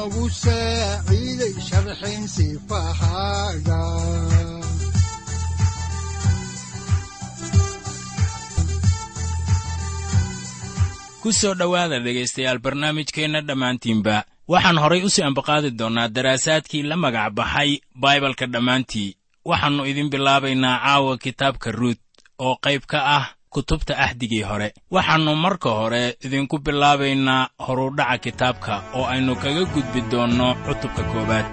wuxunogu saaciiday sharxin sifahaaga ku soo dhowaada dhegaystayaal barnaamijkeenna dhammaantiinba waxaan horay u sii ambaqaadi doonnaa daraasaadkii la magac baxay baibalka dhammaantii. Waxaannu idin bilaabaynaa caawa kitaabka ruut oo qayb ka ah kutubta axdigii hore. Waxaannu marka hore idinku bilaabaynaa horudhaca kitaabka oo aynu kaga gudbi doonno cutubka koowaad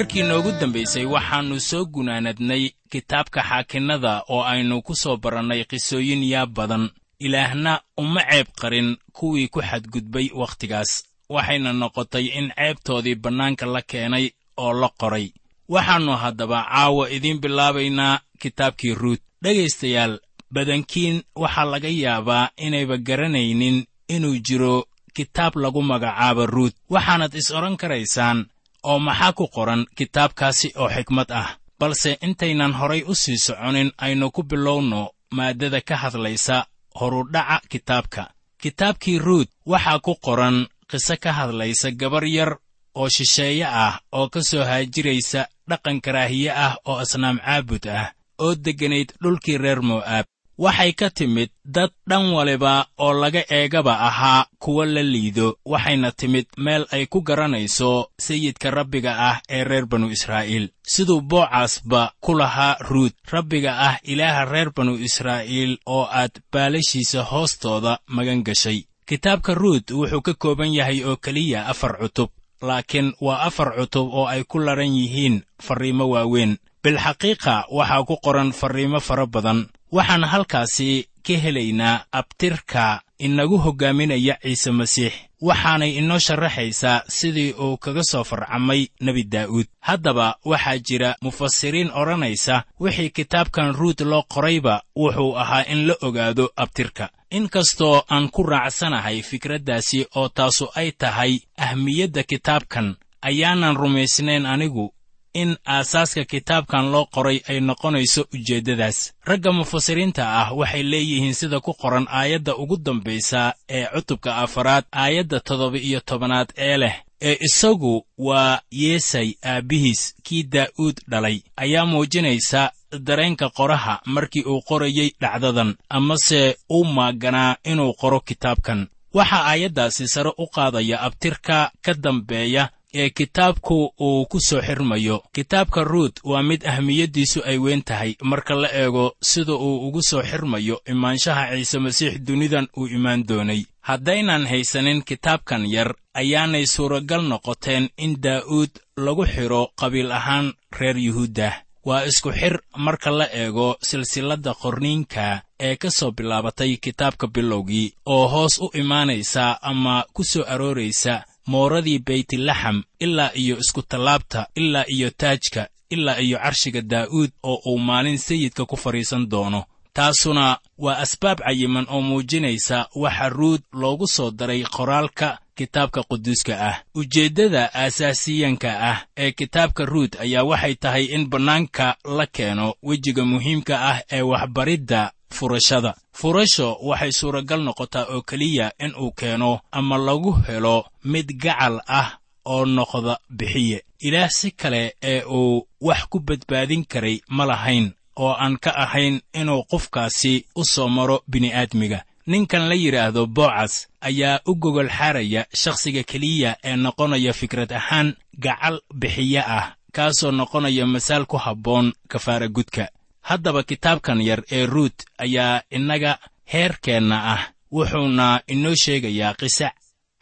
markii noogu dambaysay waxaannu soo gunaanadnay kitaabka xaakinnada oo aynu ku soo barannay qisooyin yaab badan. Ilaahna uma ceeb qarin kuwii ku xadgudbay wakhtigaas. Waxayna noqotay in ceebtoodii bannaanka la keenay oo la qoray. Waxaannu haddaba caawa idiin bilaabaynaa kitaabkii ruut. Dhegaystayaal badankiin waxaa laga yaabaa inayba garanaynin inuu jiro kitaab lagu magacaabo ruut. Waxaanad is odhan karaysaan oo maxaa ku qoran kitaabkaasi oo xikmad ah balse intaynan horay u sii soconin aynu ku bilowno maaddada ka hadlaysa horudhaca kitaabka. Kitaabkii ruut waxaa ku qoran qiso ka hadlaysa gabar yar oo shisheeye ah oo ka soo haajiraysa dhaqan karaahiye ah oo asnaam caabud ah oo degganayd dhulkii reer mo'aab waxay ka timid dad dhan waliba oo laga eegaba ahaa kuwa la liido waxayna timid meel ay ku garanayso sayidka rabbiga ah ee reer banu israa'iil. Siduu boocaasba ku lahaa ruut rabbiga ah ilaaha reer banu israa'iil oo aad baalashiisa hoostooda magan gashay. Kitaabka ruut wuxuu ka kooban yahay oo keliya afar cutub laakiin waa afar cutub oo ay ku ladhan yihiin farriimo waaweyn. Bilxaqiiqa waxaa ku qoran farriimo fara badan waxaan halkaasi ka helaynaa abtirka inagu hoggaaminaya ciise masiix waxaanay inoo sharaxaysaa sidii uu kaga soo farcamay nebi daa'uud. Haddaba waxaa jira mufasiriin odhanaysa wixii kitaabkan ruut loo qorayba wuxuu ahaa in la ogaado abtirka. Inkastoo aan ku raacsanahay fikraddaasi oo taasu ay tahay ahmiyadda kitaabkan ayaanan rumaysnayn anigu in aasaaska kitaabkan loo qoray ay noqonayso ujeeddadaas. Ragga mufasiriinta ah waxay leeyihiin sida ku qoran aayadda ugu dambaysa ee cutubka afaraad aayadda toddoba iyo tobanaad ee leh ee isagu waa yeesay aabbihiis kii daa'uud dhalay. Ayaa muujinaysa dareenka qoraha markii uu qorayey dhacdadan amase uu maaganaa inuu qoro kitaabkan. Waxaa aayaddaasi sare u qaadaya abtirka ka dambeeya ee kitaabku uu ku soo xirmayo. Kitaabka ruut waa mid ahmiyaddiisu ay weyn tahay. Marka la eego sida uu ugu soo xirmayo imaanshaha ciise masiix dunidan uu imaan doonay. Haddaynan haysanin kitaabkan yar ayaanay suuragal noqoteen in daa'uud lagu xidho qabiil ahaan reer yuhuuddah waa isku xir marka la eego silsilladda qorniinka ee ka soo bilaabatay kitaabka bilowgii oo hoos u imaanaysa ama ku soo arooraysa mooradii beytlaxam ilaa iyo iskutallaabta ilaa iyo taajka ilaa iyo carshiga daa'uud oo uu maalin sayidka ku fadhiisan doono. Taasuna waa asbaab cayiman oo muujinaysa waxa ruud loogu soo daray qoraalka kitaabka quduuska ah. Ujeeddada aasaasiyanka ah ee kitaabka ruud ayaa waxay tahay in bannaanka la keeno wejiga muhiimka ah ee waxbaridda furashada. Furasho waxay suuragal noqotaa oo keliya in uu keeno ama lagu helo mid gacal ah oo noqda bixiye. Ilaah si kale ee uu wax ku badbaadin karay ma lahayn oo aan ka ahayn inuu qofkaasi u soo maro bini'aadmiga ninkan la yidhaahdo boocas ayaa u gogol xaaraya shakhsiga keliya ee noqonaya fikrad ahaan gacal bixiye ah kaasoo noqonaya masaal ku habboon kafaara gudka. Haddaba kitaabkan yar ee ruut ayaa innaga heerkeenna ah wuxuuna inoo sheegayaa qiso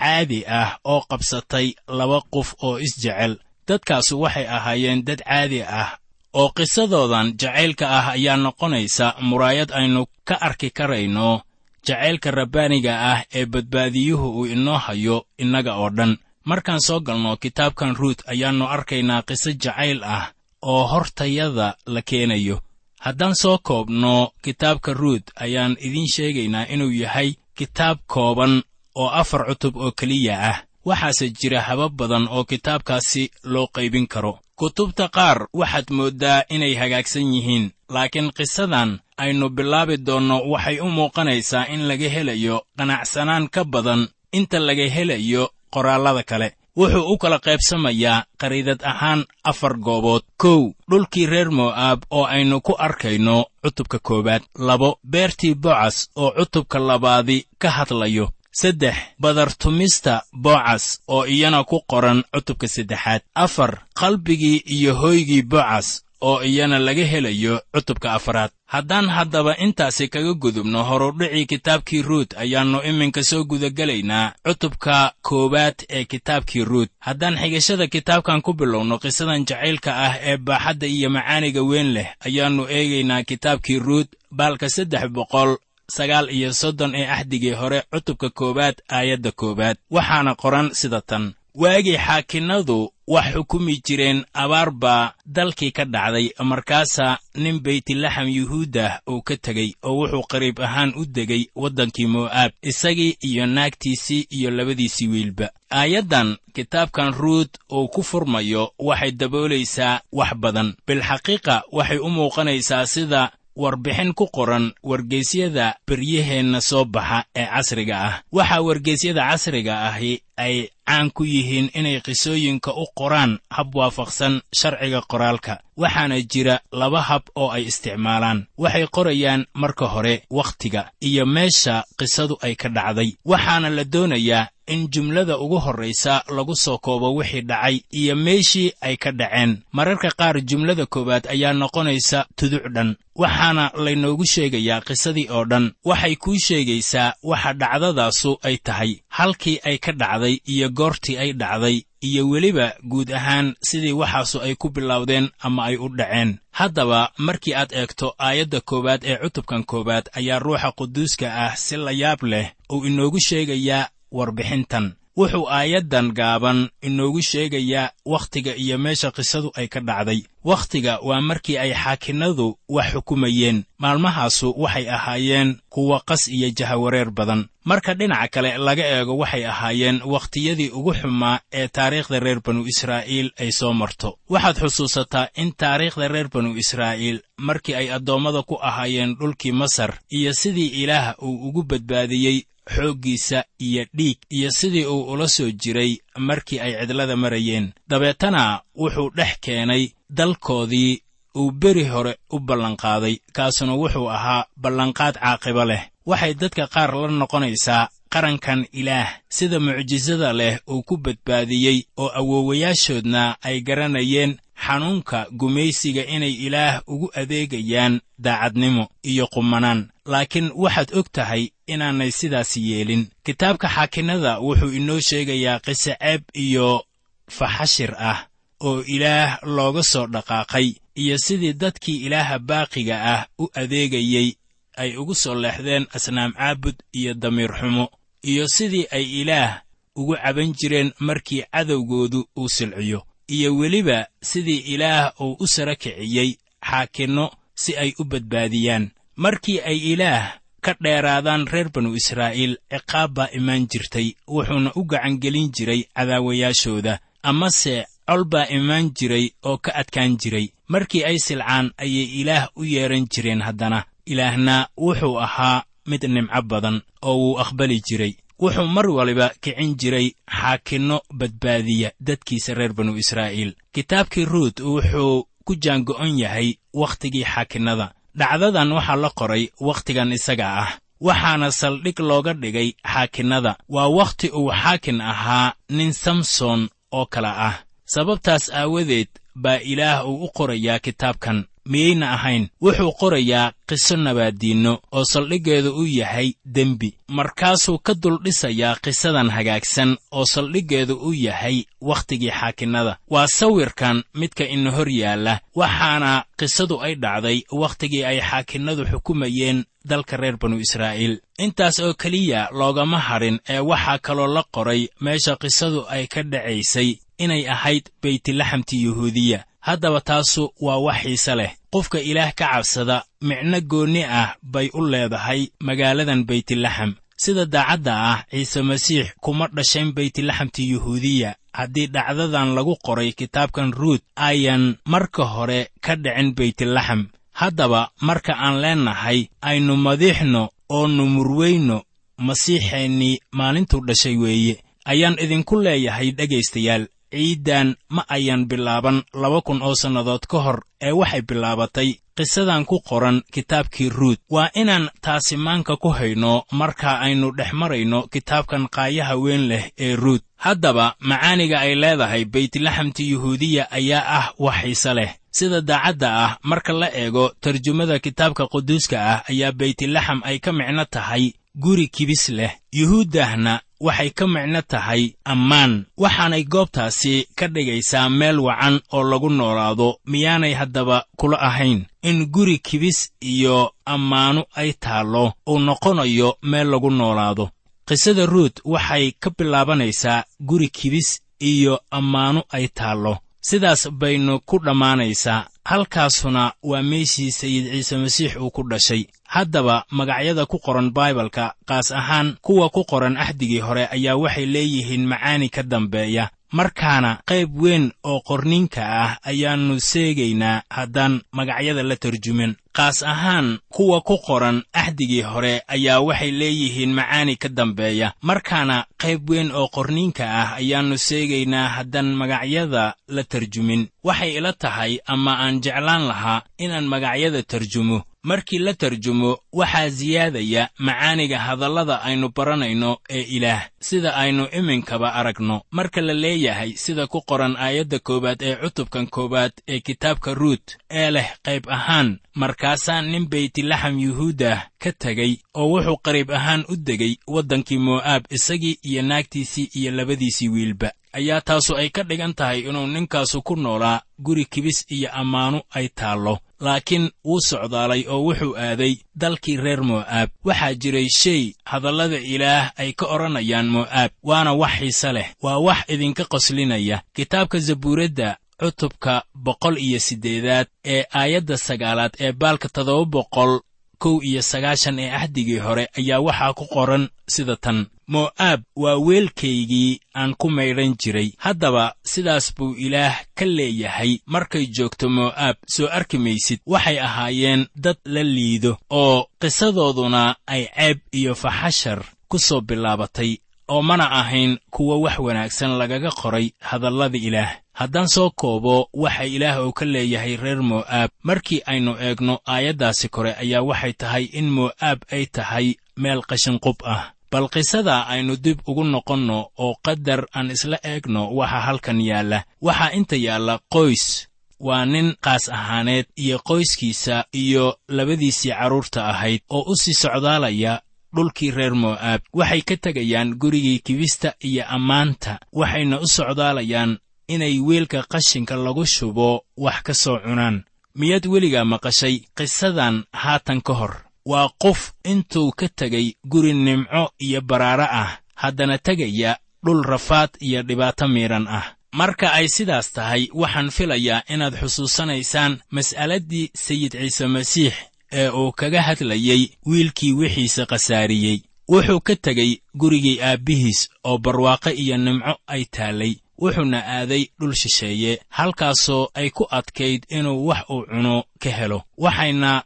caadi ah oo qabsatay laba qof oo isjecel. Dadkaasu waxay ahaayeen dad caadi ah oo qisadoodan jacaylka ah ayaa noqonaysa muraayad aynu ka arki karayno jacaylka rabbaaniga ah ee badbaadiyuhu uu inoo hayo innaga oo dhan. Markaan soo galno kitaabkan ruut ayaannu arkaynaa qiso jacayl ah oo hortayada la keenayo. Haddaan soo koobno kitaabka ruut ayaan idiin sheegaynaa inuu yahay kitaab kooban oo afar cutub oo keliya ah. Waxaase jira habab badan oo kitaabkaasi loo qaybin karo. Kutubta qaar waxaad mooddaa inay hagaagsan yihiin laakiin qisadan aynu bilaabi doonno waxay u muuqanaysaa in laga helayo qanacsanaan ka badan inta laga helayo qoraallada kale. Wuxuu u kala qaybsamayaa qariidad ahaan afar goobood. Kow dhulkii reer mo'aab oo aynu ku arkayno cutubka koowaad. Labo beertii bocas oo cutubka labaadi ka hadlayo. Saddex badartumista boocas oo iyana ku qoran cutubka saddexaad. Afar qalbigii iyo hooygii boocas oo iyana laga helayo cutubka afaraad. Haddaan haddaba intaasi kaga gudubno horudhicii kitaabkii ruut ayaannu iminka soo gudagelaynaa cutubka koowaad ee kitaabkii ruut. Haddaan xigashada kitaabkan ku bilowno qisadan jacaylka ah ee baaxadda iyo macaaniga weyn leh ayaannu eegaynaa kitaabkii ruut baalka saddex boqol sagaal iyo soddon ee axdigii hore cutubka koowaad aayadda koowaad. Waxaana qoran sida tan. Waagii xaakinnadu wax xukumi jireen abaar baa dalkii ka dhacday markaasaa nin beytlaxam yuhuudah uu ka tegey oo wuxuu qariib ahaan u degay waddankii mo'aab isagii iyo naagtiisii iyo labadiisii wiilba. Aayaddan kitaabkan ruut uu ku furmayo waxay daboolaysaa wax badan. Bilxaqiiqa waxay u muuqanaysaa sida warbixin ku qoran wargeysyada beryaheenna soo baxa ee casriga ah. Waxaa wargeysyada casriga ahi ay caan ku yihiin inay qisooyinka u qoraan hab waafaqsan sharciga qoraalka waxaana jira laba hab oo ay isticmaalaan. Waxay qorayaan marka hore wakhtiga iyo meesha qisadu ay ka dhacday. Waxaana la doonayaa in jumlada ugu horraysa lagu soo koobo wixii dhacay iyo meeshii ay ka dhaceen. Mararka qaar jumlada koowaad ayaa noqonaysa tuduc dhan. Waxaana laynoogu sheegayaa qisadii oo dhan. Waxay kuu sheegaysaa waxa dhacdadaasu ay tahay. Halkii ay ka dhacday iyo goortii ay dhacday iyo weliba guud ahaan sidii waxaasu ay ku bilowdeen ama ay u dhaceen. Haddaba markii aad eegto aayadda koowaad ee cutubkan koowaad ayaa ruuxa quduuska ah si la yaab leh uu inoogu sheegayaa warbixintan. Wuxuu aayaddan gaaban inoogu sheegayaa wakhtiga iyo meesha qisadu ay ka dhacday wakhtiga waa markii ay xaakinnadu wax xukumayeen. Maalmahaasu waxay ahaayeen kuwa qas iyo jahawareer badan. Marka dhinaca kale laga eego waxay ahaayeen wakhtiyadii ugu xumaa ee taariikhda reer banu israa'iil ay soo marto. Waxaad xusuusataa in taariikhda reer banu israa'iil markii ay addoommada ku ahaayeen dhulkii masar iyo sidii ilaah uu ugu badbaadiyey xooggiisa iyo dhiig iyo sidii uu ula soo jiray markii ay cidlada marayeen. Dabeetana wuxuu dhex keenay dalkoodii uu beri hore u ballanqaaday kaasuna wuxuu ahaa ballanqaad caaqibo leh. Waxay dadka qaar la noqonaysaa qarankan ilaah sida mucjisada leh uu ku badbaadiyey oo awoowayaashoodna ay garanayeen xanuunka gumaysiga inay ilaah ugu adeegayaan daacadnimo iyo qumanaan. Laakiin waxaad og tahay inaanay sidaas yeelin. Kitaabka xaakinnada wuxuu inoo sheegayaa qiso ceeb iyo faxashir ah oo ilaah looga soo dhaqaaqay iyo sidii dadkii ilaaha baaqiga ah u adeegayey ay ugu soo leexdeen asnaam caabud iyo damiir xumo iyo sidii ay ilaah ugu caban jireen markii cadowgoodu uu silciyo iyo weliba sidii ilaah uu u sara kiciyey xaakinno si ay u badbaadiyaan. Markii ay ilaah ka dheeraadaan reer banu israa'iil ciqaab baa imaan jirtay wuxuuna u gacangelin jiray cadaawayaashooda amase col baa imaan jiray oo ka adkaan jiray. Markii ay silcaan ayay ilaah u yeedhan jireen haddana. Ilaahna wuxuu ahaa mid nimco badan oo wuu aqbali jiray. Wuxuu mar waliba kicin jiray xaakinno badbaadiya dadkiisa reer banu israa'iil. Kitaabkii ruut wuxuu ku jaango'on yahay wakhtigii xaakinnada. Dhacdadan waxaa la qoray wakhtigan isaga ah waxaana saldhig looga dhigay xaakinnada. Waa wakhti uu xaakin ahaa nin samson oo kale ah sababtaas aawadeed baa ilaah uu u qorayaa kitaabkan. Miyayna ahayn wuxuu qorayaa qiso nabaaddiinno oo saldhiggeedu u yahay dembi. Markaasuu ka duldhisayaa qisadan hagaagsan oo saldhiggeedu u yahay wakhtigii xaakinnada. Waa sawirkan midka ina hor yaalla waxaana qisadu ay dhacday wakhtigii ay xaakinnadu xukumayeen dalka reer banu israa'iil. Intaas oo keliya loogama hadhin ee waxaa kaloo la qoray meesha qisadu ay ka dhacaysay inay ahayd beytlaxamtii yuhuudiya haddaba taasu waa wax xiise leh. Qofka ilaah ka cabsada micno goonni ah bay u leedahay magaaladan beytlaxam sida daacadda ah ciise masiix kuma dhashayn beytlaxamtii yuhuudiya haddii dhacdadan lagu qoray kitaabkan ruut ayan marka hore ka dhicin beytlaxam haddaba marka aan leennahay aynu madiixno oo nu murweyno masiixeennii maalintuu dhashay weeye. Ayaan idinku leeyahay dhegaystayaal ciiddan ma ayan bilaaban laba kun oo sannadood ka hor ee waxay bilaabatay qisadan ku qoran kitaabkii ruut. Waa inaan taasi maanka ku hayno marka aynu dhex marayno kitaabkan qaayaha weyn leh ee ruut. Haddaba macaaniga ay leedahay beytlaxamti yuhuudiya ayaa ah wax xiise leh. Sida daacadda ah marka la eego tarjumada kitaabka quduuska ah ayaa beytlaxam ay ka micno tahay guri kibis leh. Yuhuuddahna waxay ka micno tahay ammaan. Waxaanay goobtaasi ka dhigaysaa meel wacan oo lagu noolaado miyaanay haddaba kula ahayn. In guri kibis iyo ammaanu ay taallo uu noqonayo meel lagu noolaado. Qisada ruut waxay ka bilaabanaysaa guri kibis iyo ammaanu ay taallo. Sidaas baynu ku dhammaanaysaa halkaasuna waa meeshii sayid ciise masiix uu ku dhashay. Haddaba magacyada ku qoran baibalka qaas ahaan kuwa ku qoran axdigii hore ayaa waxay leeyihiin macaani ka dambeeya. Markaana qayb weyn oo qorninka ah ayaannu seegaynaa haddaan magacyada la tarjumin qaas ahaan kuwa ku qoran axdigii hore ayaa waxay leeyihiin macaani ka dambeeya. Markaana qayb weyn oo qorniinka ah ayaannu seegaynaa haddaan magacyada la tarjumin. Waxay ila tahay ama aan jeclaan lahaa inaan magacyada tarjumo markii la tarjumo waxaa siyaadaya macaaniga hadallada aynu baranayno ee ilaah sida aynu iminkaba aragno. Marka la leeyahay sida ku qoran aayadda koowaad ee cutubkan koowaad ee kitaabka ruut ee leh qayb ahaan markaasaa nin beytlaxam yuhuudah ka tegey oo wuxuu qariib ahaan u degay waddankii mo'aab isagii iyo naagtiisii iyo labadiisii wiilba. Ayaa taasu ay ka dhigan tahay inuu ninkaasu ku noolaa guri kibis iyo ammaanu ay taallo laakiin wuu socdaalay oo wuxuu aaday dalkii reer mo'aab waxaa jiray shay hadallada ilaah ay ka odhanayaan mo'aab waana wax xiise leh waa wax idinka qoslinaya. Kitaabka zabuuradda cutubka boqol iyo siddeedaad ee aayadda sagaalaad ee baalka toddoba boqol kow iyo sagaashan ee ahdigii hore ayaa waxaa ku qoran sida tan. Mo'aab waa weelkaygii aan ku maydhan jiray. Haddaba sidaas buu ilaah ka leeyahay markay joogto mo'aab soo arki maysid. Waxay ahaayeen dad la liido oo qisadooduna ay ceeb iyo faxashar ku soo bilaabatay oo mana ahayn kuwa wax wanaagsan lagaga qoray hadallada ilaah. Haddaan soo koobo waxa ilaah uu ka leeyahay reer mo'aab. Markii aynu eegno aayaddaasi kore ayaa waxay tahay in mo'aab ay tahay meel qashinqub ah. Bal qisada aynu dib ugu noqonno oo qadar aan isla eegno waxa halkan yaalla. Waxaa inta yaalla qoys. Waa nin qaas ahaaneed iyo qoyskiisa iyo labadiisii carruurta ahayd oo u sii socdaalaya dhulkii reer mo'aab. Waxay ka tegayaan gurigii kibista iyo ammaanta waxayna u socdaalayaan inay weelka qashinka lagu shubo wax ka soo cunaan. Miyaad weligaa maqashay qisadan haatan ka hor. Waa qof intuu ka tegay guri nimco iyo baraaro ah haddana tegaya dhul rafaad iyo dhibaato miidhan ah. Marka ay sidaas tahay waxaan filayaa inaad xusuusanaysaan mas'aladdii sayid ciise masiix ee uu kaga hadlayey wiilkii wixiisa khasaariyey. Wuxuu ka tegey gurigii aabbihiis oo barwaaqo iyo nimco ay taallay. Wuxuuna aaday dhul shisheeye halkaasoo ay ku adkayd inuu wax uu cuno ka helo. Waxayna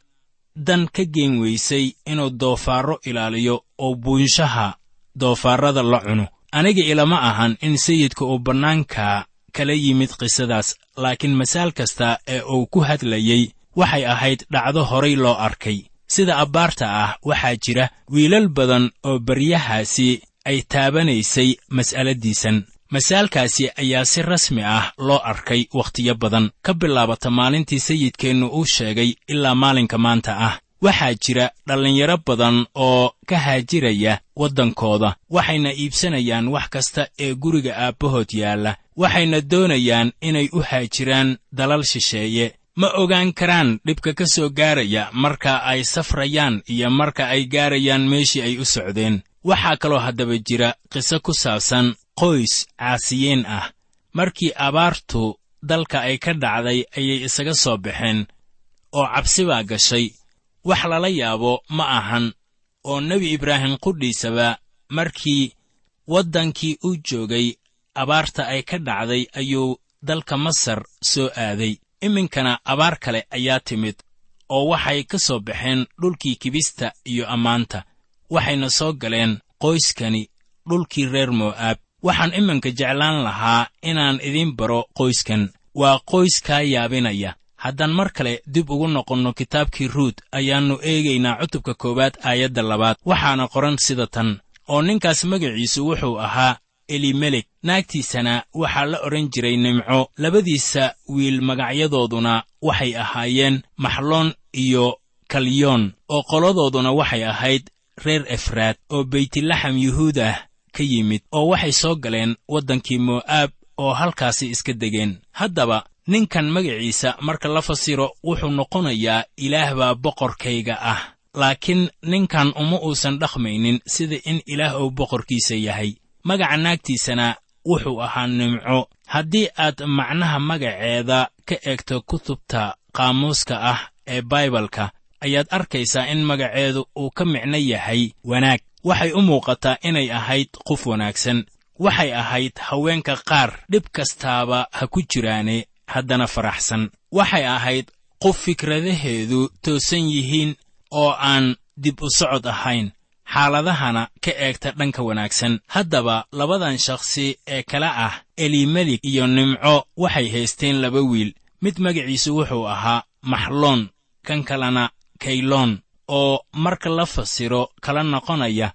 dan ka geen weysay inuu doofaarro ilaaliyo oo buunshaha doofaarrada la cuno. Aniga ilama ahan in sayidka uu bannaanka kala yimid qisadaas laakiin masaal kasta ee uu ku hadlayey waxay ahayd dhacdo horay loo arkay. Sida abbaarta ah waxaa jira wiilal badan oo baryahaasi ay taabanaysay mas'aladdiisan masaalkaasi ayaa si rasmi ah loo arkay wakhtiyo badan. Ka bilaabata maalintii sayidkeennu uu sheegay ilaa maalinka maanta ah waxaa jira dhallinyaro badan oo ka haajiraya waddankooda waxayna iibsanayaan wax kasta ee guriga aabbahood yaalla waxayna doonayaan inay u haajiraan dalal shisheeye ma ogaan karaan dhibka ka soo gaaraya marka ay safrayaan iyo marka ay gaarayaan meeshii ay u socdeen. Waxaa kaloo haddaba jira qiso ku saabsan qoys caasiyiin ah. Markii abaartu dalka ay ka dhacday ayay isaga soo baxeen oo cabsi baa gashay. Wax lala yaabo ma ahan oo nebi ibraahim qudhiisaba markii waddankii uu joogay abaarta ay ka dhacday ayuu dalka masar soo aaday iminkana abaar kale ayaa timid oo waxay ka soo baxeen dhulkii kibista iyo ammaanta. Waxayna soo galeen qoyskani dhulkii reer mo'aab. Waxaan iminka jeclaan lahaa inaan idiin baro qoyskan. Waa qoys kaa yaabinaya. Haddaan mar kale dib ugu noqonno kitaabkii ruut ayaannu eegaynaa cutubka koowaad aayadda labaad. Waxaana qoran sida tan oo ninkaas magaciisu wuxuu ahaa elimelek naagtiisana waxaa la odhan jiray nimco. Labadiisa wiil magacyadooduna waxay ahaayeen maxloon iyo kalyoon oo qoladooduna waxay ahayd reer efraad oo beytlaxam yuhuud ah ka yimid oo waxay soo galeen waddankii mo'aab oo halkaasi iska degeen. Haddaba ninkan magaciisa marka la fasiro wuxuu noqonayaa ilaah baa boqorkayga ah. Laakiin ninkan uma uusan dhaqmaynin sida in ilaah uu boqorkiisa yahay magaca naagtiisana wuxuu ahaa nimco. Haddii aad macnaha magaceeda ka eegto kutubta qaamuuska ah ee baibalka ayaad arkaysaa in magaceedu uu ka micno yahay wanaag. Waxay u muuqataa inay ahayd qof wanaagsan. Waxay ahayd haweenka qaar dhib kastaaba ha ku jiraane haddana faraxsan. Waxay ahayd qof fikradaheedu toosan yihiin oo aan dib u socod ahayn xaaladahana ka eegta dhanka wanaagsan. Haddaba labadan shakhsi ee kale ah elimelik iyo nimco waxay haysteen laba wiil. Mid magaciisu wuxuu ahaa maxloon kan kalena kayloon oo marka la fasiro kala noqonaya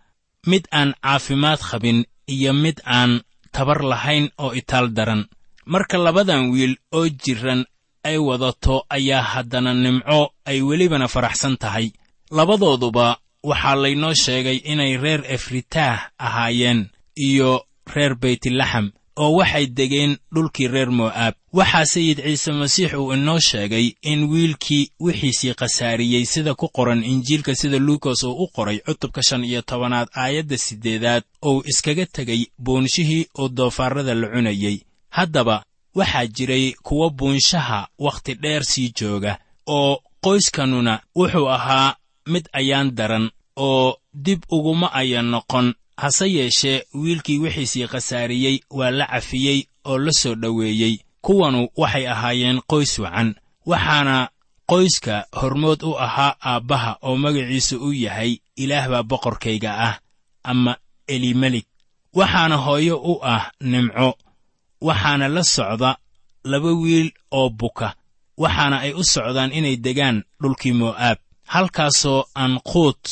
mid aan caafimaad qabin iyo mid aan tabar lahayn oo itaal daran. Marka labadan wiil oo jirran ay wadato ayaa haddana nimco ay welibana faraxsan tahay. Labadooduba waxaa laynoo sheegay inay reer efritaah ahaayeen iyo reer beytlaxam oo waxay degeen dhulkii reer mo'aab. Waxaa sayid ciise masiix uu inoo sheegay in wiilkii wixiisii khasaariyey sida ku qoran injiilka sida luukas uu u qoray cutubka shan iyo tobanaad aayadda siddeedaad ou iskaga tegay boonshihii oo doofaarrada la cunayey. Haddaba waxaa jiray kuwo buunshaha wakhti dheer sii jooga oo qoyskanuna wuxuu ahaa mid ayaan daran oo dib uguma ayan noqon. Hase yeeshee wiilkii wixiisii khasaariyey waa la cafiyey oo la soo dhoweeyey. Kuwanu waxay ahaayeen qoys wacan. Waxaana qoyska hormood u ahaa aabbaha oo magaciisu u yahay ilaah baa boqorkayga ah ama elimelik waxaana hooyo u ah nimco. Waxaana la socda laba wiil oo buka. Waxaana ay u socdaan inay degaan dhulkii mo'aab halkaasoo aan quut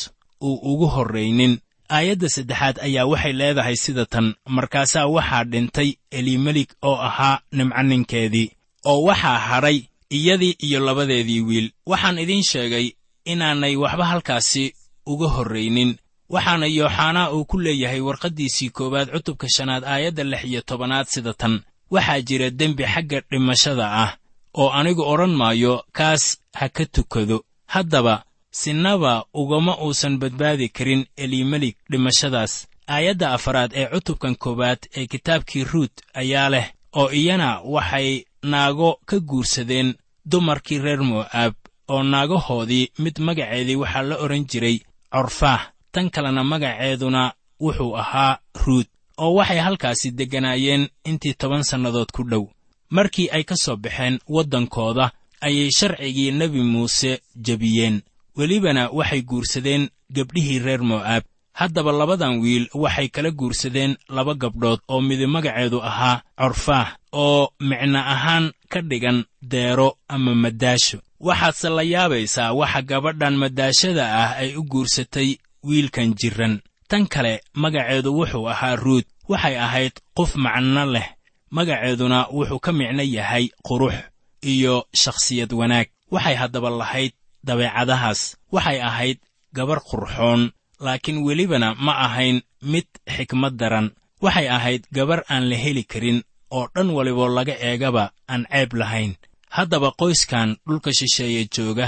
uu ugu horraynin. Aayadda saddexaad ayaa waxay leedahay sida tan markaasaa waxaa dhintay elimelik oo ahaa nimco ninkeedii oo waxaa hadhay iyadii iyo labadeedii wiil. Waxaan idiin sheegay inaanay waxba halkaasi uga horraynin. Waxaana yooxanaa uu ku leeyahay warqaddiisii koowaad cutubka shanaad aayadda lix iyo tobanaad sida tan. Waxaa jira dembi xagga dhimashada ah oo anigu odhan maayo kaas ha ka tukado. Haddaba sinnaba ugama uusan badbaadi karin elimelik dhimashadaas. Aayadda afaraad ee cutubkan koowaad ee kitaabkii ruut ayaa leh oo iyana waxay naago ka guursadeen dumarkii reer mo'aab oo naagahoodii mid magaceedii waxaa la odhan jiray corfaah tan kalena magaceeduna wuxuu ahaa ruut oo waxay halkaasi degganaayeen intii toban sannadood ku dhow. Markii ay ka soo baxeen waddankooda ayay sharcigii nebi muuse jebiyeen welibana waxay guursadeen gebdhihii reer mo'aab. Haddaba labadan wiil waxay kala guursadeen laba gabdhood oo midi magaceedu ahaa corfaah oo micno ahaan ka dhigan deero ama maddaasho waxaadse la yaabaysaa waxa gabadhan maddaashada ah ay u guursatay wiilkan jirran tan kale magaceedu wuxuu ahaa ruut waxay ahayd qof macno leh. Magaceeduna wuxuu ka micno yahay qurux iyo shakhsiyad wanaag. Waxay haddaba lahayd dabeecadahaas. Waxay ahayd gabar qurxoon laakiin welibana ma ahayn mid xikmad daran. Waxay ahayd gabar aan la heli karin oo dhan waliboo laga eegaba aan ceeb lahayn. Haddaba qoyskan dhulka shisheeye jooga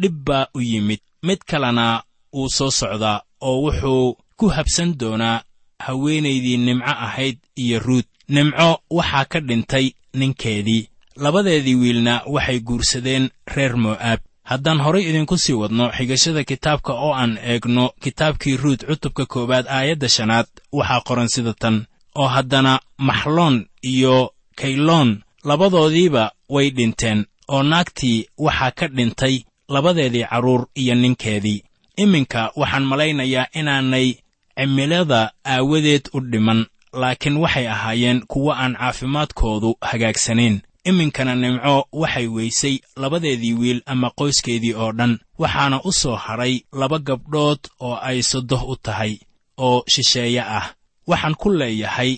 dhib baa u yimid. Mid kalena wuu soo socdaa oo wuxuu ku habsan doonaa haweenaydii nimco ahayd iyo ruut. Nimco waxaa ka dhintay ninkeedii. Labadeedii wiilna waxay guursadeen reer mo'aab haddaan horay idinku sii wadno xigashada kitaabka oo aan eegno kitaabkii ruut cutubka koowaad aayadda shanaad waxaa qoran sida tan oo haddana maxloon iyo kayloon labadoodiiba way dhinteen oo naagtii waxaa ka dhintay labadeedii carruur iyo ninkeedii. Iminka waxaan malaynayaa inaanay cimilada aawadeed u dhiman laakiin waxay ahaayeen kuwo aan caafimaadkoodu hagaagsanayn iminkana nimco waxay weysay labadeedii wiil ama qoyskeedii oo dhan waxaana u soo hadhay laba gabdhood oo ay sodoh u tahay oo shisheeye ah. Waxaan ku leeyahay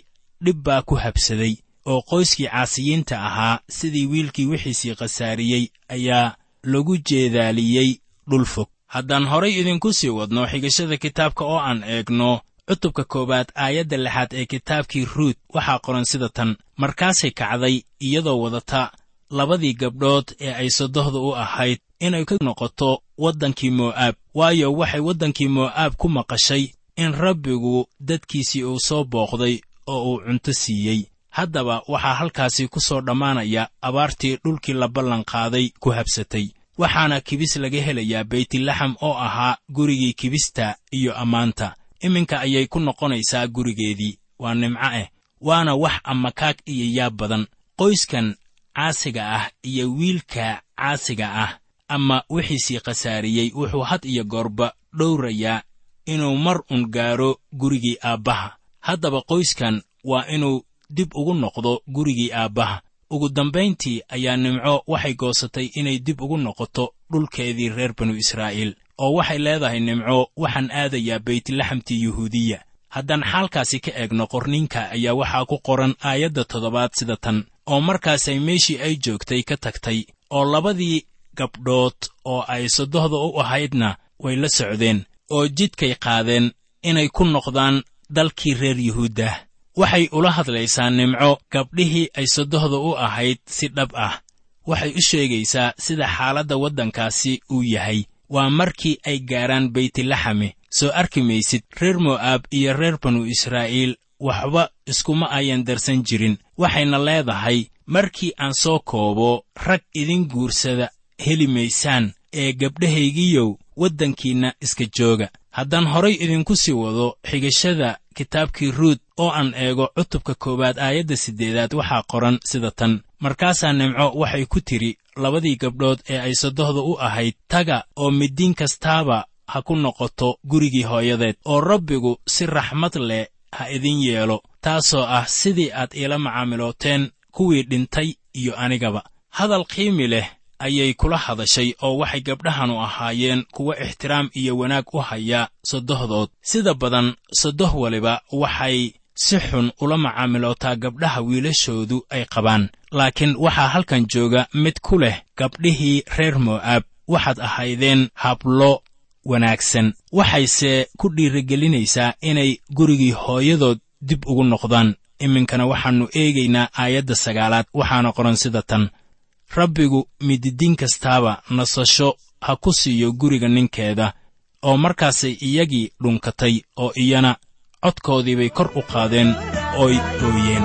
dhib baa ku habsaday oo qoyskii caasiyiinta ahaa sidii wiilkii wixiisii khasaariyey ayaa lagu jeedaaliyey dhul fog. Haddaan horay idinku sii wadno xigashada kitaabka oo aan eegno cutubka koowaad aayadda lixaad ee kitaabkii ruut waxaa qoran sida tan. Markaasay kacday iyadoo wadata labadii gabdhood ee ay sodohda u ahayd inay ka noqoto waddankii mo'aab. Waayo waxay waddankii mo'aab ku maqashay in rabbigu dadkiisii uu soo booqday oo uu cunto siiyey. Haddaba waxaa halkaasi ku soo dhammaanaya abaartii dhulkii la ballanqaaday ku habsatay. Waxaana kibis laga helayaa beytlaxam oo ahaa gurigii kibista iyo ammaanta iminka ayay ku noqonaysaa gurigeedii. Waa nimco ah waana wax amakaag iyo yaab badan. Qoyskan caasiga ah iyo wiilka caasiga ah ama wixiisii khasaariyey wuxuu had iyo goorba dhowrayaa inuu mar un gaaro gurigii aabbaha. Haddaba qoyskan waa inuu dib ugu noqdo gurigii aabbaha. Ugu dambayntii ayaa nimco waxay goosatay inay dib ugu noqoto dhulkeedii reer banu israa'iil oo waxay leedahay nimco waxaan aadayaa beytlaxamtii yuhuudiya. Haddaan xaalkaasi ka eegno qorninka ayaa waxaa ku qoran aayadda toddobaad sida tan oo markaasay meeshii ay joogtay ka tagtay oo labadii gabdhood oo ay sodohda u ahaydna way la socdeen oo jidkay qaadeen inay ku noqdaan dalkii reer yuhuuddah waxay ula hadlaysaa nimco gabdhihii ay sodohda u ahayd si dhab ah. Waxay u sheegaysaa sida xaaladda waddankaasi uu yahay waa markii ay gaaraan beytlaxame soo arki maysid reer mo'aab iyo reer banu israa'iil waxba iskuma ayan darsan jirin. Waxayna leedahay markii aan soo koobo rag idin guursada heli maysaan ee gabdhahaygiyow waddankiinna iska jooga. Haddaan horay idinku sii wado xigashada kitaabkii ruud oo aan eego cutubka koowaad aayadda siddeedaad waxaa qoran sida tan. Markaasaa nimco waxay ku tidhi labadii gabdhood ee ay sodohda u ahayd taga oo midiin kastaaba ha ku noqoto gurigii hooyadeed oo rabbigu si raxmad leh ha idin yeelo taasoo ah sidii aad iila macaamilooteen kuwii dhintay iyo anigaba. Hadal qiimi leh ayay kula hadashay oo waxay gabdhahanu ahaayeen kuwo ixtiraam iyo wanaag u haya sodohdood sida badan sodoh waliba waxay si xun ula macaamilootaa gabdhaha wiilashoodu ay qabaan. Laakiin waxaa halkan jooga mid ku leh gabdhihii reer mo'aab. Waxaad ahaydeen hablo wanaagsan. Waxayse ku dhiirigelinaysaa inay gurigii hooyadood dib ugu noqdaan. Iminkana waxaannu eegaynaa aayadda sagaalaad waxaana qoran sida tan. Rabbigu mididiin kastaaba nasasho ha ku siiyo guriga ninkeeda oo markaasay iyagii dhunkatay oo iyana codkoodiibay kor u qaadeen ooy ooyeen